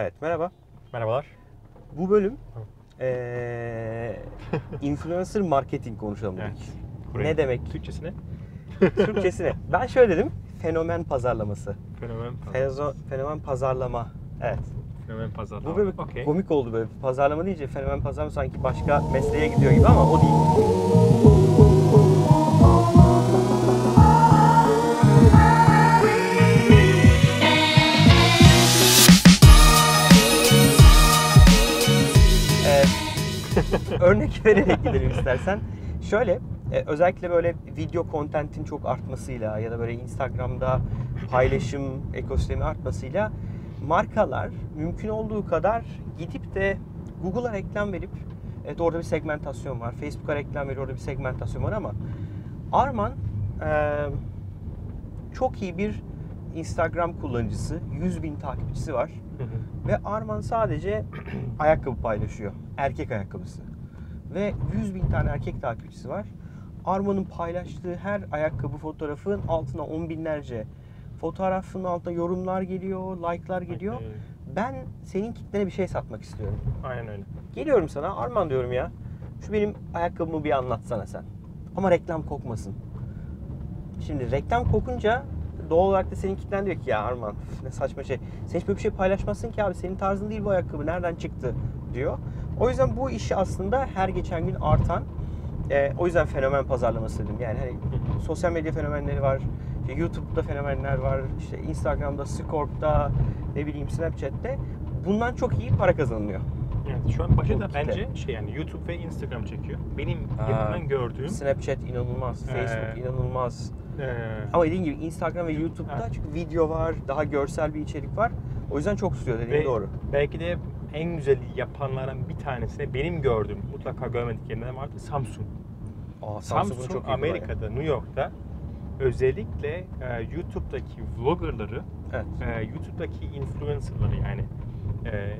Evet merhaba. Merhabalar. Bu bölüm eee influencer marketing konuşalım Evet. dedik. Buraya- Ne demek? Türkçesine? Türkçesine. Ben şöyle dedim. Fenomen pazarlaması. Fenomen pazar. Fezo, fenomen pazarlama. Evet. Fenomen pazar. Bu böyle Okey. komik oldu böyle. Pazarlama deyince fenomen pazarlama sanki başka mesleğe gidiyor gibi ama o değil. örnek vererek gidelim istersen. Şöyle, e, özellikle böyle video contentin çok artmasıyla ya da böyle Instagram'da paylaşım ekosistemi artmasıyla markalar mümkün olduğu kadar gidip de Google'a reklam verip evet orada bir segmentasyon var. Facebook'a reklam veriyor orada bir segmentasyon var ama Arman e, çok iyi bir Instagram kullanıcısı. 100 bin takipçisi var. Ve Arman sadece ayakkabı paylaşıyor. Erkek ayakkabısı. Ve 100 bin tane erkek takipçisi var. Arman'ın paylaştığı her ayakkabı fotoğrafın altına on binlerce fotoğrafın altına yorumlar geliyor, like'lar geliyor. Ben senin kitlene bir şey satmak istiyorum. Aynen öyle. Geliyorum sana Arman diyorum ya. Şu benim ayakkabımı bir anlatsana sen. Ama reklam kokmasın. Şimdi reklam kokunca doğal olarak da senin kitlen diyor ki ya Arman ne saçma şey. Sen hiç böyle bir şey paylaşmazsın ki abi senin tarzın değil bu ayakkabı nereden çıktı diyor. O yüzden bu işi aslında her geçen gün artan e, o yüzden fenomen pazarlaması dedim. Yani hani sosyal medya fenomenleri var. işte YouTube'da fenomenler var. işte Instagram'da, Scorp'ta, ne bileyim Snapchat'te. Bundan çok iyi para kazanılıyor. Evet, şu an başı da bence şey yani YouTube ve Instagram çekiyor. Benim yakından gördüğüm Snapchat inanılmaz, Ee, Facebook inanılmaz. Eee, Ama dediğim gibi Instagram ve YouTube'da Evet. çünkü video var, daha görsel bir içerik var. O yüzden çok tutuyor dediğin ve doğru. belki de en güzel yapanların bir tanesi de benim gördüğüm mutlaka görmediklerinden vardı Samsung. Aa, Samsung, Amerika'da, New York'ta özellikle e, YouTube'daki vloggerları, Evet. e, YouTube'daki influencerları yani e,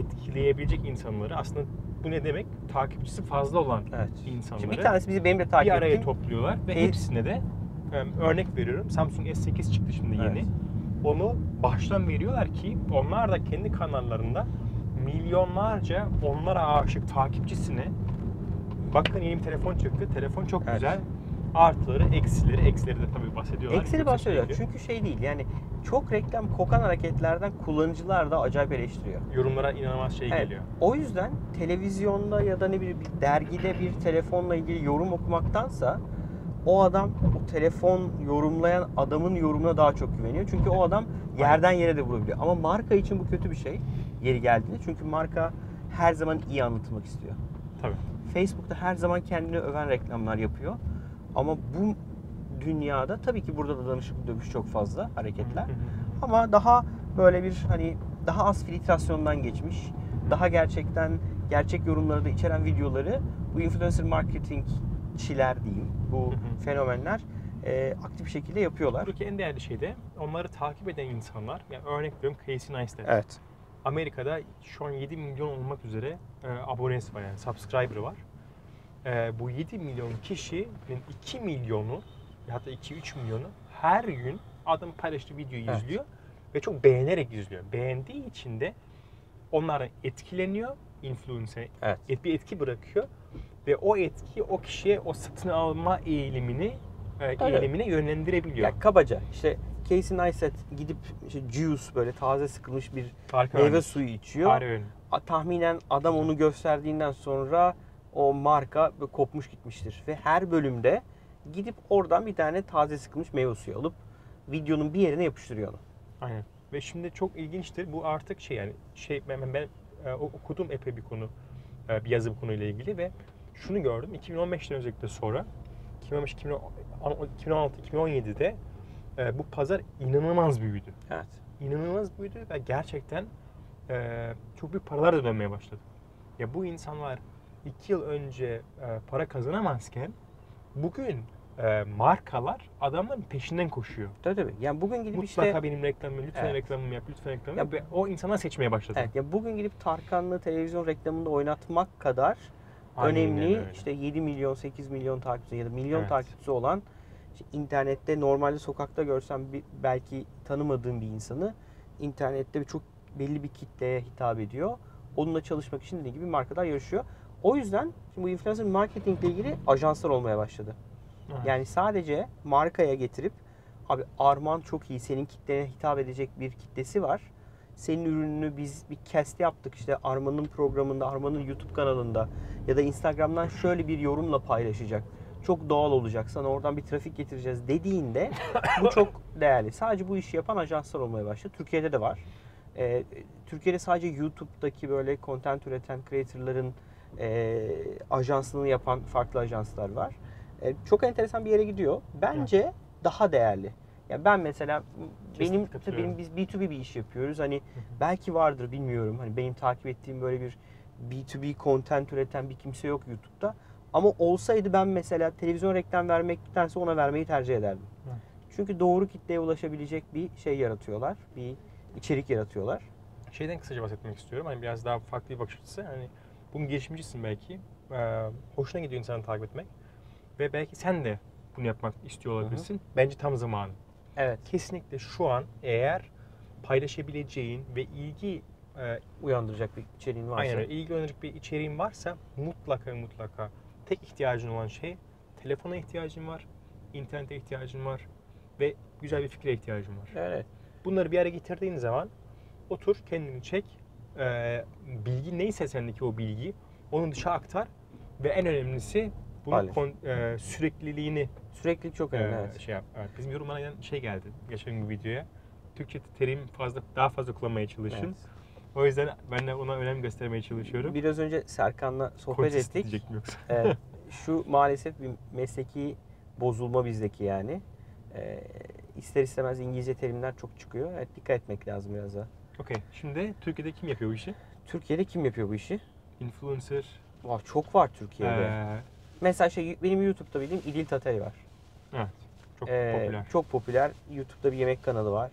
etkileyebilecek insanları aslında bu ne demek? Takipçisi fazla olan Evet. insanları Şimdi bir tanesi bizi benim de takip bir araya ettiğim. topluyorlar ve Fe- hepsine de örnek veriyorum. Samsung S8 çıktı şimdi yeni. Evet. Onu baştan veriyorlar ki onlar da kendi kanallarında milyonlarca onlara aşık takipçisine bakın yeni bir telefon çıktı. Telefon çok Evet. güzel. Artıları, eksileri, eksileri de tabii bahsediyorlar. Ekseni Yüksek bahsediyor. sürekli. Çünkü şey değil yani çok reklam kokan hareketlerden kullanıcılar da acayip eleştiriyor. yorumlara inanılmaz şey Evet. geliyor. O yüzden televizyonda ya da ne bileyim bir dergide bir telefonla ilgili yorum okumaktansa o adam o telefon yorumlayan adamın yorumuna daha çok güveniyor. Çünkü o adam yerden yere de vurabiliyor. Ama marka için bu kötü bir şey yeri geldiğinde. Çünkü marka her zaman iyi anlatılmak istiyor. Tabii. Facebook'ta her zaman kendini öven reklamlar yapıyor. Ama bu dünyada tabii ki burada da danışıklı dövüş çok fazla hareketler. Ama daha böyle bir hani daha az filtrasyondan geçmiş, daha gerçekten gerçek yorumları da içeren videoları bu influencer marketingçiler diyeyim, bu Hı hı. fenomenler e, aktif bir şekilde yapıyorlar. Buradaki en değerli şey de onları takip eden insanlar. Yani örnek veriyorum Casey Neistat. Evet. Amerika'da şu an 7 milyon olmak üzere e, abonesi var yani subscriber'ı var. E, bu 7 milyon kişinin 2 milyonu hatta 2-3 milyonu her gün adam paylaştığı videoyu Evet. izliyor ve çok beğenerek izliyor. Beğendiği için de onlardan etkileniyor, influencer Evet. et- bir etki bırakıyor ve o etki o kişiye o satın alma eğilimini e, Öyle. eğilimine yönlendirebiliyor. Ya kabaca işte Casey Neistat gidip işte juice böyle taze sıkılmış bir Harika meyve suyu içiyor. Harika tahminen adam onu gösterdiğinden sonra o marka kopmuş gitmiştir. Ve her bölümde gidip oradan bir tane taze sıkılmış meyve suyu alıp videonun bir yerine yapıştırıyor onu. Aynen. Ve şimdi çok ilginçtir. Bu artık şey yani şey ben, ben e, okudum epey bir konu e, bir yazı bu konuyla ilgili ve şunu gördüm. 2015'ten özellikle sonra 2015 2016 2017'de e, bu pazar inanılmaz büyüdü. Evet. İnanılmaz büyüdü ve gerçekten e, çok büyük paralar da dönmeye başladı. Ya bu insanlar iki yıl önce e, para kazanamazken bugün e, markalar adamların peşinden koşuyor. Tabii tabii. Yani bugün gidip Mutlaka işte benim reklamımı, lütfen Evet. reklamımı yap, lütfen reklamımı Ya yap. Ve o insanlar seçmeye başladı. Evet, ya bugün gidip Tarkan'lı televizyon reklamında oynatmak kadar Aynen önemli öyle. işte 7 milyon 8 milyon takipçisi ya da milyon Evet. takipçisi olan işte internette normalde sokakta görsem bir, belki tanımadığım bir insanı internette çok belli bir kitleye hitap ediyor. Onunla çalışmak için dediğim gibi markalar yarışıyor. O yüzden şimdi bu influencer marketing ile ilgili ajanslar olmaya başladı. Evet. Yani sadece markaya getirip abi Arman çok iyi senin kitlene hitap edecek bir kitlesi var. Senin ürününü biz bir cast yaptık işte Arman'ın programında, Arman'ın YouTube kanalında ya da Instagram'dan şöyle bir yorumla paylaşacak. Çok doğal olacak. Sana oradan bir trafik getireceğiz dediğinde bu çok değerli. Sadece bu işi yapan ajanslar olmaya başladı. Türkiye'de de var. Ee, Türkiye'de sadece YouTube'daki böyle content üreten creator'ların e, ajansını yapan farklı ajanslar var. E, çok enteresan bir yere gidiyor. Bence daha değerli. Ya ben mesela benim katılıyorum. benim biz B2B bir iş yapıyoruz. Hani belki vardır bilmiyorum. Hani benim takip ettiğim böyle bir B2B content üreten bir kimse yok YouTube'da. Ama olsaydı ben mesela televizyon reklam vermektense ona vermeyi tercih ederdim. Çünkü doğru kitleye ulaşabilecek bir şey yaratıyorlar. Bir içerik yaratıyorlar. Şeyden kısaca bahsetmek istiyorum. Hani biraz daha farklı bir bakış açısı. Hani bunun girişimcisin belki. Ee, hoşuna gidiyor insanı takip etmek. Ve belki sen de bunu yapmak istiyor olabilirsin. Bence tam zamanı. Evet. Kesinlikle şu an eğer paylaşabileceğin ve ilgi e, Uyandıracak bir içeriğin varsa. aynen ilgi önerecek bir içeriğin varsa mutlaka mutlaka tek ihtiyacın olan şey telefona ihtiyacın var, internete ihtiyacın var ve güzel bir fikre ihtiyacın var. Evet. Bunları bir araya getirdiğin zaman otur kendini çek. Ee, bilgi neyse sendeki o bilgi onu dışa aktar ve en önemlisi bunun kon- e, sürekliliğini Süreklilik çok e, önemli. evet. şey yap. Evet, bizim yorumlara gelen şey geldi geçen gün videoya. Türkçe terim fazla daha fazla kullanmaya çalışın. Evet. O yüzden ben de ona önem göstermeye çalışıyorum. Biraz önce Serkan'la sohbet Kontist ettik. yoksa. Evet. Şu maalesef bir mesleki bozulma bizdeki yani. Ee, ister istemez İngilizce terimler çok çıkıyor. Evet, dikkat etmek lazım biraz da. Okey. Şimdi Türkiye'de kim yapıyor bu işi? Türkiye'de kim yapıyor bu işi? Influencer. Vah, çok var Türkiye'de. ee, Mesela şey benim YouTube'da bildiğim İdil Tatari var. evet. Çok Ee, popüler. Çok popüler. YouTube'da bir yemek kanalı var.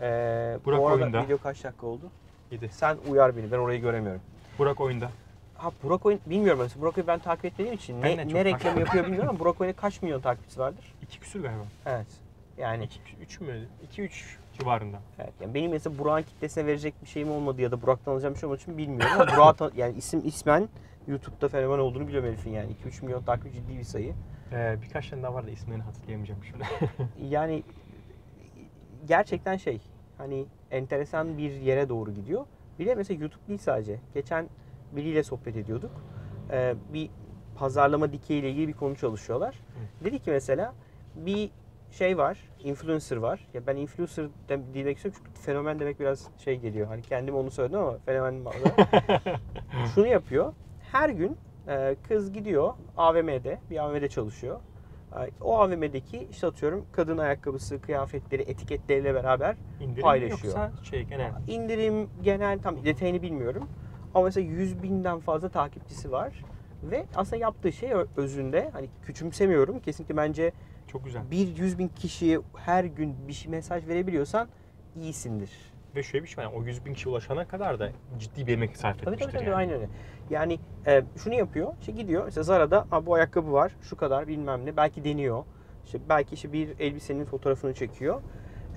Ee, Burak bu arada Oyunda. video kaç dakika oldu? Yedi. Sen uyar beni. Ben orayı göremiyorum. Burak oyunda. Ha Burak Oyun bilmiyorum mesela Burak Oyun ben takip etmediğim için Ben ne, ne reklam yapıyor bilmiyorum ama Burak Oyun'a kaç milyon takipçisi vardır? İki küsür galiba. Evet. Yani İki, üç mü? İki üç civarında. Evet, yani benim mesela Burak'ın kitlesine verecek bir şeyim olmadı ya da Burak'tan alacağım bir şey olmadığı için bilmiyorum ama Burak'ı tan- yani isim ismen YouTube'da fenomen olduğunu biliyorum herifin yani 2-3 milyon takip ciddi bir sayı. Ee, birkaç tane daha var da isimlerini hatırlayamayacağım şimdi. Yani gerçekten şey hani enteresan bir yere doğru gidiyor. Bir de mesela YouTube değil sadece. Geçen biriyle sohbet ediyorduk. Ee, bir pazarlama dikeyi ile ilgili bir konu çalışıyorlar. Dedi ki mesela bir şey var, influencer var. Ya ben influencer de, demek istiyorum çünkü fenomen demek biraz şey geliyor. Hani kendim onu söyledim ama fenomen. Şunu yapıyor. Her gün e, kız gidiyor AVM'de, bir AVM'de çalışıyor. E, O AVM'deki işte atıyorum kadın ayakkabısı, kıyafetleri, etiketleriyle beraber İndirim Paylaşıyor. yoksa şey genel. indirim genel tam detayını bilmiyorum. Ama mesela 100 binden fazla takipçisi var. Ve aslında yaptığı şey özünde hani küçümsemiyorum. Kesinlikle bence Çok güzel. bir 100 bin kişiye her gün bir şey mesaj verebiliyorsan iyisindir. Ve şöyle bir şey var. yani O 100 bin kişi ulaşana kadar da ciddi bir emek sarf Tabii etmiştir tabii tabii yani. aynen öyle. Yani e, şunu yapıyor. işte gidiyor. Mesela Zara'da "Aa, bu ayakkabı var. Şu kadar bilmem ne. Belki deniyor. İşte belki işte bir elbisenin fotoğrafını çekiyor.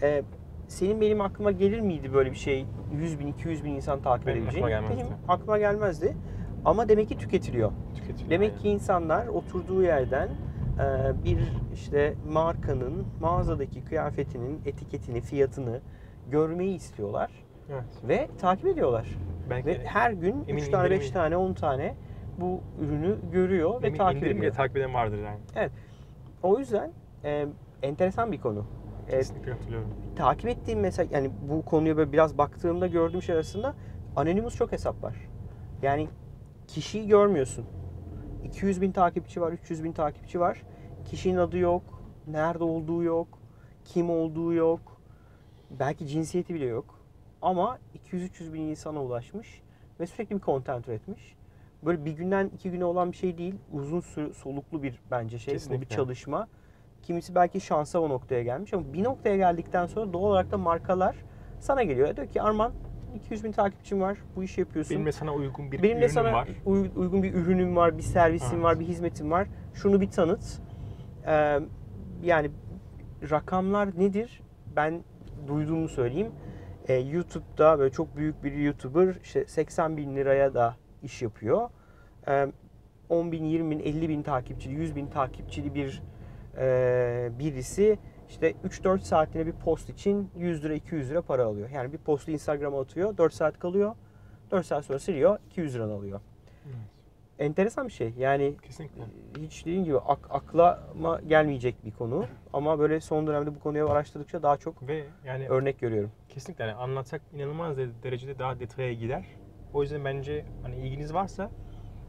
E, senin benim aklıma gelir miydi böyle bir şey? 100 bin, 200 bin insan takip Benim aklıma gelmezdi. Benim aklıma gelmezdi. Ama demek ki tüketiliyor. Tüketiliyor Demek yani. ki insanlar oturduğu yerden bir işte markanın mağazadaki kıyafetinin etiketini, fiyatını görmeyi istiyorlar Evet. ve takip ediyorlar. Belki Ve her gün Eminim 3 tane, 5 indirimi- tane, 10 tane bu ürünü görüyor ve emin takip indirim bile ediyor. takip eden vardır yani. O yüzden e, enteresan bir konu. E, Kesinlikle katılıyorum. takip ettiğim mesela yani bu konuya böyle biraz baktığımda gördüğüm şey arasında anonymous çok hesap var. Yani kişiyi görmüyorsun. 200 bin takipçi var, 300 bin takipçi var. Kişinin adı yok, nerede olduğu yok, kim olduğu yok. Belki cinsiyeti bile yok. Ama 200-300 bin insana ulaşmış ve sürekli bir content üretmiş. Böyle bir günden iki güne olan bir şey değil. Uzun soluklu bir bence şey. Bu bir Kesinlikle. çalışma. Kimisi belki şansa o noktaya gelmiş ama bir noktaya geldikten sonra doğal olarak da markalar sana geliyor. Diyor ki Arman 200 bin takipçim var. Bu işi yapıyorsun. Benim de sana uygun bir Benim ürünüm sana var. uy- uygun bir ürünüm var, bir servisim Evet. var, bir hizmetim var. Şunu bir tanıt. Ee, yani rakamlar nedir? Ben duyduğumu söyleyeyim. e, YouTube'da böyle çok büyük bir YouTuber işte 80 bin liraya da iş yapıyor. E, 10 bin, 20 bin, 50 bin takipçili, 100 bin takipçili bir e, birisi işte 3-4 saatine bir post için 100 lira 200 lira para alıyor. Yani bir postu Instagram'a atıyor 4 saat kalıyor 4 saat sonra siliyor 200 lira alıyor. Enteresan bir şey yani Kesinlikle. hiç dediğim gibi ak- aklıma gelmeyecek bir konu ama böyle son dönemde bu konuyu araştırdıkça daha çok Ve yani örnek görüyorum. kesinlikle yani anlatsak inanılmaz de- derecede daha detaya gider. O yüzden bence hani ilginiz varsa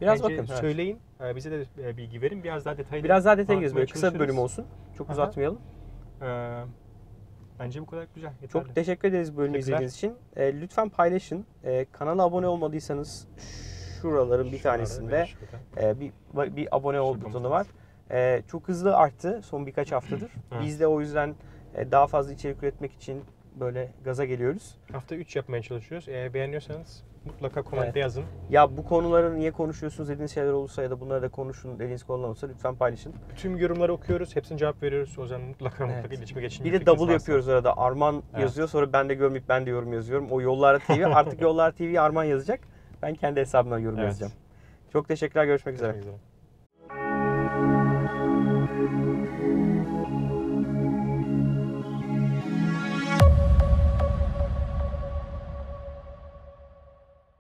Biraz bence bakın. evet. söyleyin. e, Bize de e, bilgi verin. Biraz daha detaylı. Biraz daha detaya gireceğiz. Böyle kısa bir bölüm olsun. Çok Aha. uzatmayalım. Ee, bence bu kadar güzel. Yeterli. Çok teşekkür ederiz bölümü Teşekkürler. izlediğiniz için. E, lütfen paylaşın. E, kanala abone olmadıysanız şuraların bir Şurada tanesinde e, bir bir abone ol butonu var. E, çok hızlı arttı son birkaç haftadır. Biz de o yüzden e, daha fazla içerik üretmek için böyle gaza geliyoruz. Hafta 3 yapmaya çalışıyoruz. Eğer beğeniyorsanız mutlaka komentte Evet. yazın. Ya bu konuları niye konuşuyorsunuz dediğiniz şeyler olursa ya da bunları da konuşun dediğiniz konular olursa lütfen paylaşın. Tüm yorumları okuyoruz. Hepsine cevap veriyoruz. O yüzden mutlaka Evet. mutlaka iletişime geçin. Bir de double varsa. yapıyoruz arada. Arman Evet. yazıyor sonra ben de görmeyip ben de yorum yazıyorum. O Yollar TV artık Yollar TV Arman yazacak. Ben kendi hesabımdan yorum Evet. yazacağım. Çok teşekkürler görüşmek üzere. Görüşmek üzere.